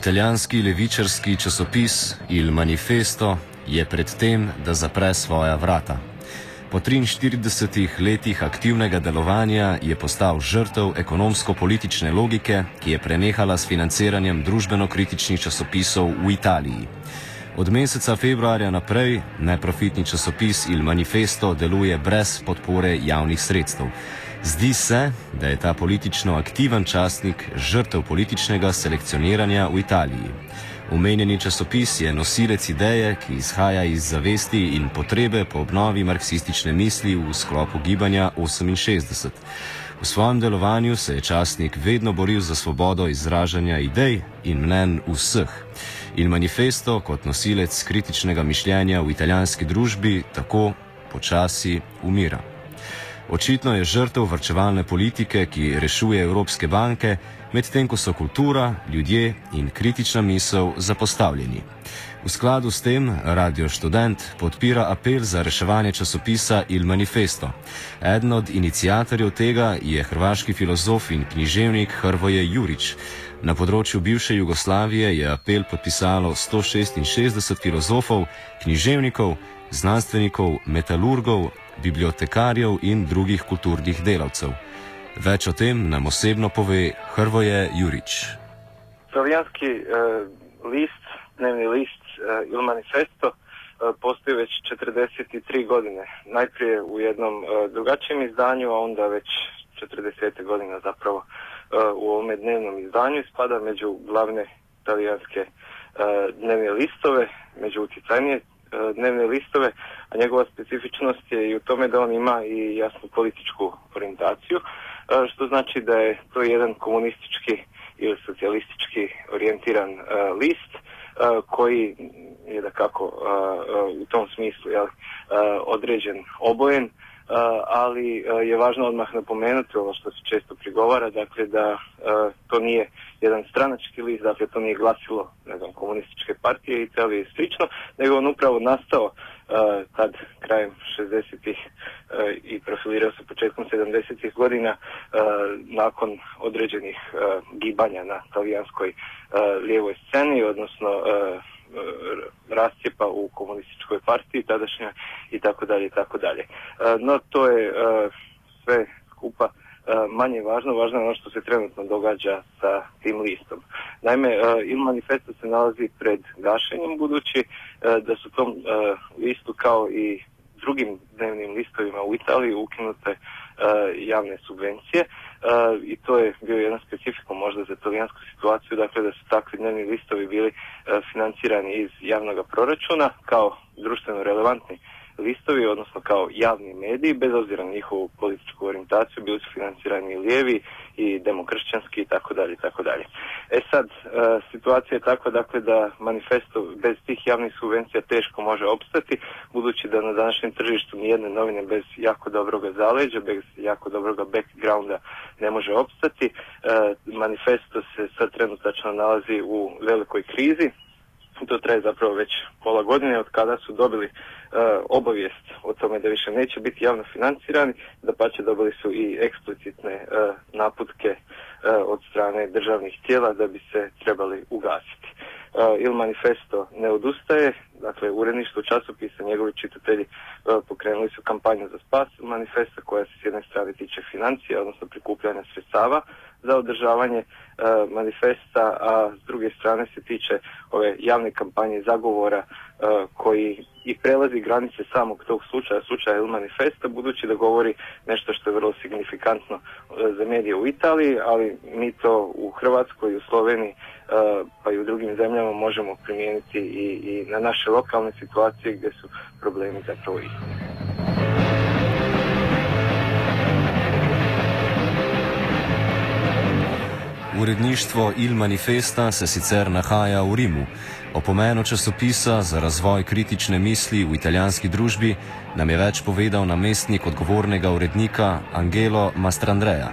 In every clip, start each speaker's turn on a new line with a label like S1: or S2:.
S1: Italijanski levičarski časopis Il Manifesto je pred tem, da zapre svoja vrata. Po 43 letih aktivnega delovanja je postal žrtev ekonomsko-politične logike, ki je prenehala s financiranjem družbeno-kritičnih časopisov v Italiji. Od meseca februarja naprej neprofitni časopis Il Manifesto deluje brez podpore javnih sredstev. Zdi se, da je ta politično aktiven časnik žrtev političnega selekcioniranja v Italiji. Omenjeni časopis je nosilec ideje, ki izhaja iz zavesti in potrebe po obnovi marksistične misli v sklopu gibanja 68. V svojem delovanju se je časnik vedno boril za svobodo izražanja idej in mnen vseh. In manifesto kot nosilec kritičnega mišljenja v italijanski družbi tako počasi umira. Očitno je žrtev vrčevalne politike, ki rešuje evropske banke, medtem ko so kultura, ljudje in kritična misel zapostavljeni. V skladu s tem Radio Student podpira apel za reševanje časopisa Il Manifesto. Eden od inicijatorjev tega je hrvaški filozof in književnik Hrvoje Jurič. Na področju bivše Jugoslavije je apel podpisalo 166 filozofov, književnikov, znanstvenikov, metalurgov, bibliotekarjev in drugih kulturnih delavcev. Več o tem nam osebno pove Hrvoje Jurič.
S2: Slovenski uh, list, dnevni list uh, Il Manifesto uh, postoji već 43 godine. Najprije u jednom uh, drugačijem izdanju, a onda već 40. godina zapravo uh, u ovome dnevnom izdanju spada među glavne talijanske uh, dnevne listove, među utjecajnije dnevne listove, a njegova specifičnost je i u tome da on ima i jasnu političku orijentaciju, e, što znači da je to jedan komunistički ili socijalistički orijentiran e, list koji je da kako u tom smislu određen obojen ali je važno odmah napomenuti ovo što se često prigovara, dakle da to nije jedan stranački list, dakle to nije glasilo ne znam, komunističke partije Italije i slično, nego on upravo nastao tad krajem 60-ih i profilirao se početkom 70-ih godina nakon određenih gibanja na talijanskoj lijevoj sceni, odnosno rascijepa u komunističkoj partiji tadašnja i tako dalje i tako dalje. No to je sve skupa manje važno, važno je ono što se trenutno događa sa tim listom. Naime, Il Manifesto se nalazi pred gašenjem budući da su tom listu kao i drugim dnevnim listovima u Italiji ukinute javne subvencije i to je bio jedan specifikum možda za italijansku situaciju, dakle da su takvi dnevni listovi bili financirani iz javnog proračuna kao društveno relevantni listovi, odnosno kao javni mediji, bez obzira na njihovu političku orijentaciju, bili su financirani i lijevi i demokršćanski i tako dalje tako dalje. E sad, e, situacija je takva dakle da manifesto bez tih javnih subvencija teško može opstati, budući da na današnjem tržištu nijedne novine bez jako dobroga zaleđa, bez jako dobroga backgrounda ne može opstati. E, manifesto se sad trenutačno nalazi u velikoj krizi, to traje zapravo već pola godine od kada su dobili uh, obavijest o tome da više neće biti javno financirani, da pače dobili su i eksplicitne uh, naputke uh, od strane državnih tijela da bi se trebali ugasiti. Il Manifesto ne odustaje, dakle uredništvo časopisa, njegovi čitatelji pokrenuli su kampanju za spas Manifesta koja se s jedne strane tiče financija, odnosno prikupljanja sredstava za održavanje manifesta, a s druge strane se tiče ove javne kampanje zagovora koji i prelazi granice samog tog slučaja, slučaja Il Manifesta, budući da govori nešto što je vrlo signifikantno za medije u Italiji, ali mi to u Hrvatskoj u Sloveniji pa i u drugim zemljama možemo primijeniti i, i na naše lokalne situacije gdje su problemi zapravo isti.
S1: Uredništvo Il Manifesta se sicer nahaja v Rimu. O pomenu časopisa za razvoj kritične misli v italijanski družbi nam je več povedal namestnik odgovornega urednika Angelo Mastrandreja.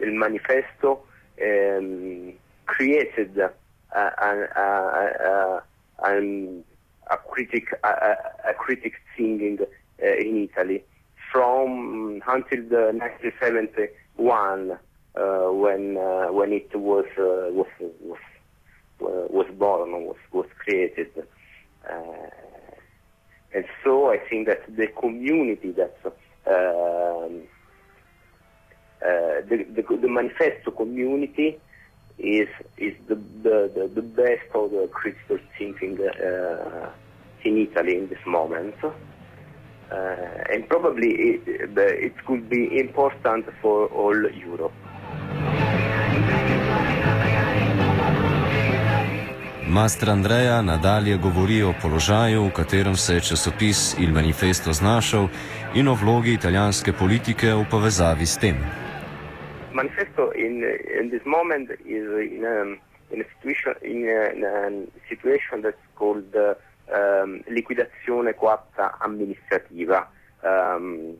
S3: Il manifesto um, created a, a, a, a, a, critic a, a critic singing uh, in Italy. from until the 1971, uh, when uh, when it was uh, was was was born was was created. and so I think that the community that the, the, the manifesto community is is the the, the, the best of the critical thinking uh, in Italy in this moment. Uh, and probably it, it could be important for all Europe.
S1: Master Andreja nadalje govori o položaju, v katerem se je časopis Il Manifesto znašel in o vlogi italijanske politike v povezavi s tem.
S3: Manifesto in, in this moment is in a, in a situation in a, in a situation that's called uh, um, liquidazione coatta amministrativa um,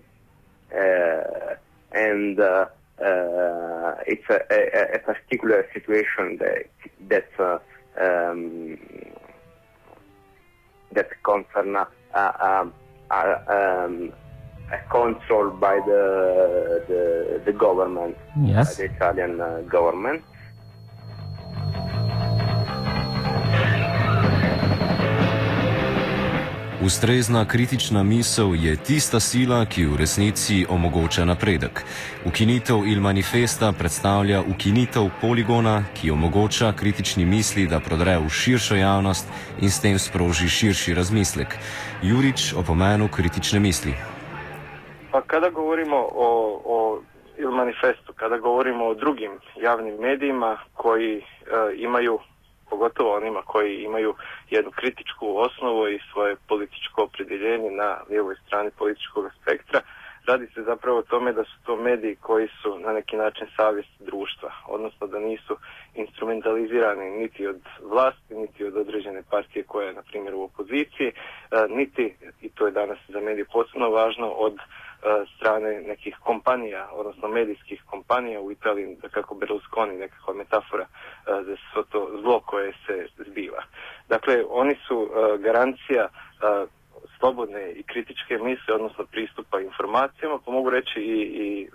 S3: uh, and uh, uh, it's a, a, a, particular situation that that uh, um, that concern uh, um, um, controlled by the the, the government,
S4: yes.
S3: the Italian uh, government.
S1: Ustrezna kritična misel je tista sila, ki v resnici omogoča napredek. Ukinitev Il Manifesta predstavlja ukinitev poligona, ki omogoča kritični misli, da prodre v širšo javnost in s tem sproži širši razmislek. Jurič o pomenu kritične misli.
S2: Pa kada govorimo o, o Il Manifestu, kada govorimo o drugim javnim medijima koji e, imaju pogotovo onima koji imaju jednu kritičku osnovu i svoje političko opredjeljenje na lijevoj strani političkog spektra. Radi se zapravo o tome da su to mediji koji su na neki način savjest društva, odnosno da nisu instrumentalizirani niti od vlasti, niti od određene partije koja je, na primjer, u opoziciji, e, niti, i to je danas za medije posebno važno, od strane nekih kompanija, odnosno medijskih kompanija u Italiji, kako Berlusconi, nekakva metafora e, za svo to zlo koje se zbiva. Dakle, oni su e, garancija slobodne i kritičke misle, odnosno pristupa informacijama, pa mogu reći i, i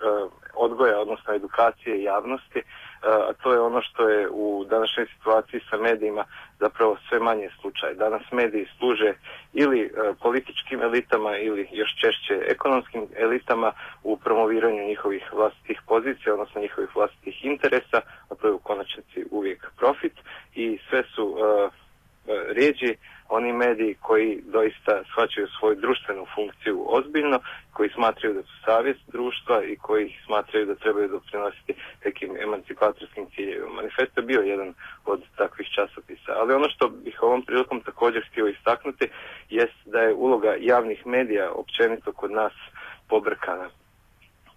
S2: odgoja, odnosno edukacije javnosti, a to je ono što je u današnjoj situaciji sa medijima zapravo sve manje slučaj. Danas mediji služe ili političkim elitama ili još češće ekonomskim elitama u promoviranju njihovih vlastitih pozicija, odnosno njihovih vlastitih interesa, a to je u konačnici uvijek profit i sve su rijeđi oni mediji koji doista shvaćaju svoju društvenu funkciju ozbiljno, koji smatraju da su savjest društva i koji smatraju da trebaju doprinositi nekim emancipatorskim ciljevima. Manifesto je bio jedan od takvih časopisa, ali ono što bih ovom prilikom također htio istaknuti jest da je uloga javnih medija općenito kod nas pobrkana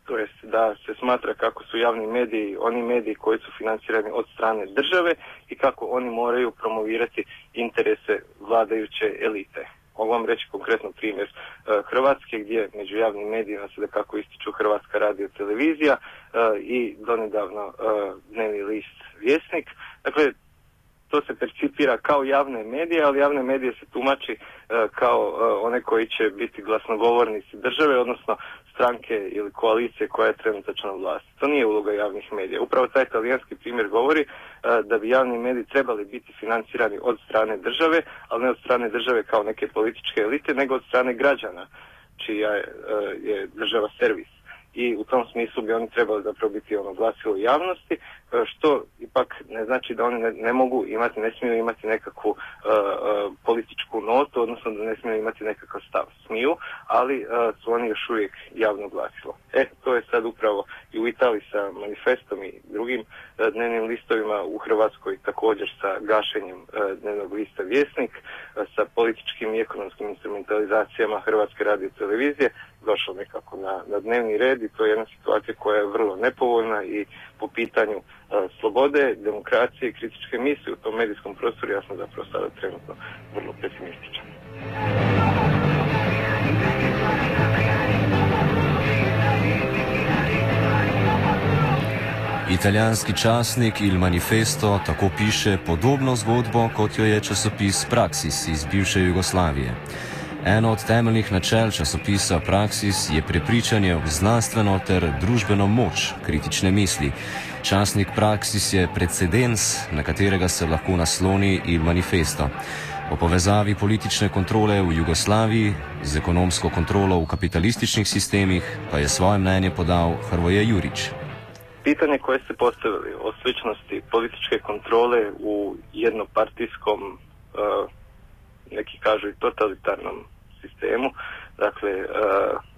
S2: to jest da se smatra kako su javni mediji oni mediji koji su financirani od strane države i kako oni moraju promovirati interese vladajuće elite. Mogu vam reći konkretno primjer e, Hrvatske gdje među javnim medijima se da kako ističu Hrvatska radio televizija e, i donedavno e, dnevni list Vjesnik. Dakle, to se percipira kao javne medije, ali javne medije se tumači kao one koji će biti glasnogovornici države, odnosno stranke ili koalicije koja je trenutačno na vlasti. To nije uloga javnih medija. Upravo taj talijanski primjer govori e, da bi javni mediji trebali biti financirani od strane države, ali ne od strane države kao neke političke elite, nego od strane građana, čija je, e, je država servis i u tom smislu bi oni trebali zapravo biti ono glasilo javnosti, e, što ipak ne znači da oni ne, mogu imati, ne smiju imati nekakvu uh, političku notu, odnosno da ne smiju imati nekakav stav. Smiju, ali su oni još uvijek javno glasilo. E, to je sad upravo i u Italiji sa manifestom i drugim dnevnim listovima, u Hrvatskoj također sa gašenjem dnevnog lista Vjesnik, sa političkim i ekonomskim instrumentalizacijama Hrvatske radio televizije, došlo nekako na, na dnevni red i to je jedna situacija koja je vrlo nepovoljna i po pitanju uh, slobode, demokracije i kritičke misli u tom medijskom prostoru ja sam zapravo sada trenutno vrlo pesimističan.
S1: Italijanski časnik Il Manifesto tako piše podobno zgodbo, kot jo je časopis Praxis iz bivše Jugoslavije. Eno od temeljnih načel časopisa Praxis je prepričanje v znanstveno ter družbeno moč kritične misli. Časnik Praxis je precedens, na katerega se lahko nasloni Il Manifesto. O povezavi politične kontrole v Jugoslaviji z ekonomsko kontrolo v kapitalističnih sistemih pa je svoje mnenje podal Hrvoje Jurič.
S2: Pitanje koje ste postavili o sličnosti političke kontrole u jednopartijskom, uh, neki kažu i totalitarnom sistemu, dakle uh,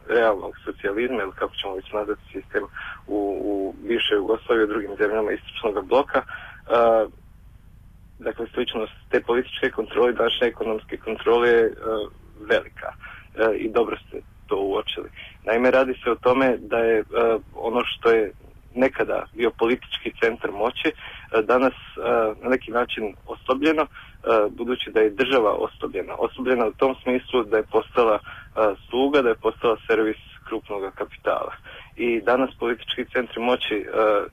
S2: realnog socijalizma ili kako ćemo već nazvati sistem u, u bivšoj Jugoslaviji i drugim zemljama istočnog bloka, uh, dakle sličnost te političke kontrole i ekonomske kontrole je velika i dobro ste to uočili. Naime, radi se o tome da je ono što je nekada bio politički centar moći, e, danas e, na neki način osobljeno, e, budući da je država osobljena. Osobljena u tom smislu da je postala sluga, da je postala servis krupnog kapitala. I danas politički centri moći,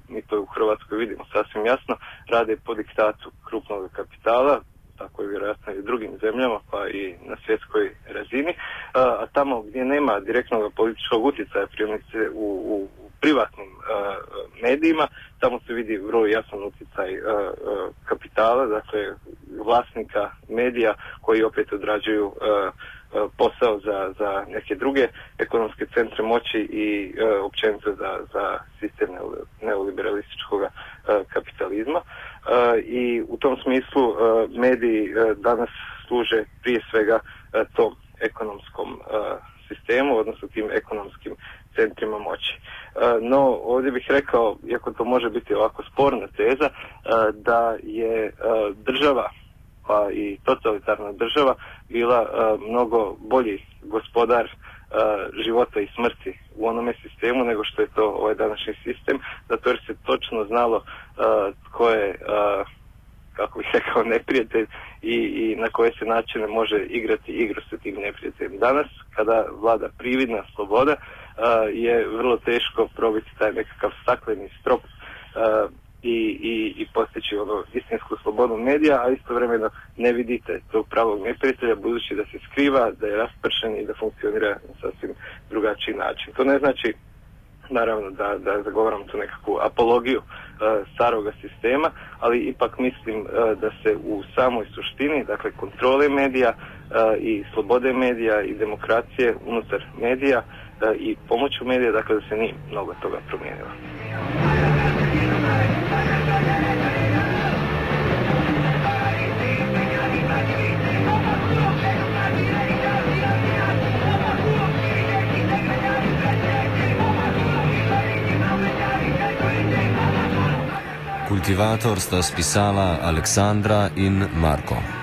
S2: mi to u Hrvatskoj vidimo sasvim jasno, rade po diktatu krupnog kapitala, tako je vjerojatno i u drugim zemljama, pa i na svjetskoj razini. A tamo gdje nema direktnog političkog utjecaja, primjerice u, u privatnim medijima, tamo se vidi vrlo jasan utjecaj kapitala, dakle vlasnika medija koji opet odrađuju posao za, za neke druge ekonomske centre moći i općenito za, za sistem neoliberalističkog kapitalizma. I u tom smislu mediji danas služe prije svega tom ekonomskom sistemu, odnosno tim ekonomskim centrima moći. E, no, ovdje bih rekao, iako to može biti ovako sporna teza, e, da je e, država, pa i totalitarna država, bila mnogo bolji gospodar života i smrti u onome sistemu nego što je to ovaj današnji sistem, zato jer se točno znalo tko je kako bih rekao, neprijatelj i, i na koje se načine može igrati igru sa tim neprijateljem. Danas, kada vlada prividna sloboda, je vrlo teško probiti taj nekakav stakleni strop uh, i, i, i postići ono istinsku slobodu medija, a istovremeno ne vidite tog pravog neprijatelja budući da se skriva, da je raspršen i da funkcionira na sasvim drugačiji način. To ne znači naravno da, da zagovaram tu nekakvu apologiju uh, staroga sistema, ali ipak mislim uh, da se u samoj suštini, dakle kontrole medija uh, i slobode medija i demokracije unutar medija i pomoću medija, dakle da se nije mnogo toga promijenilo.
S1: Kultivator sta spisala Aleksandra in Marko.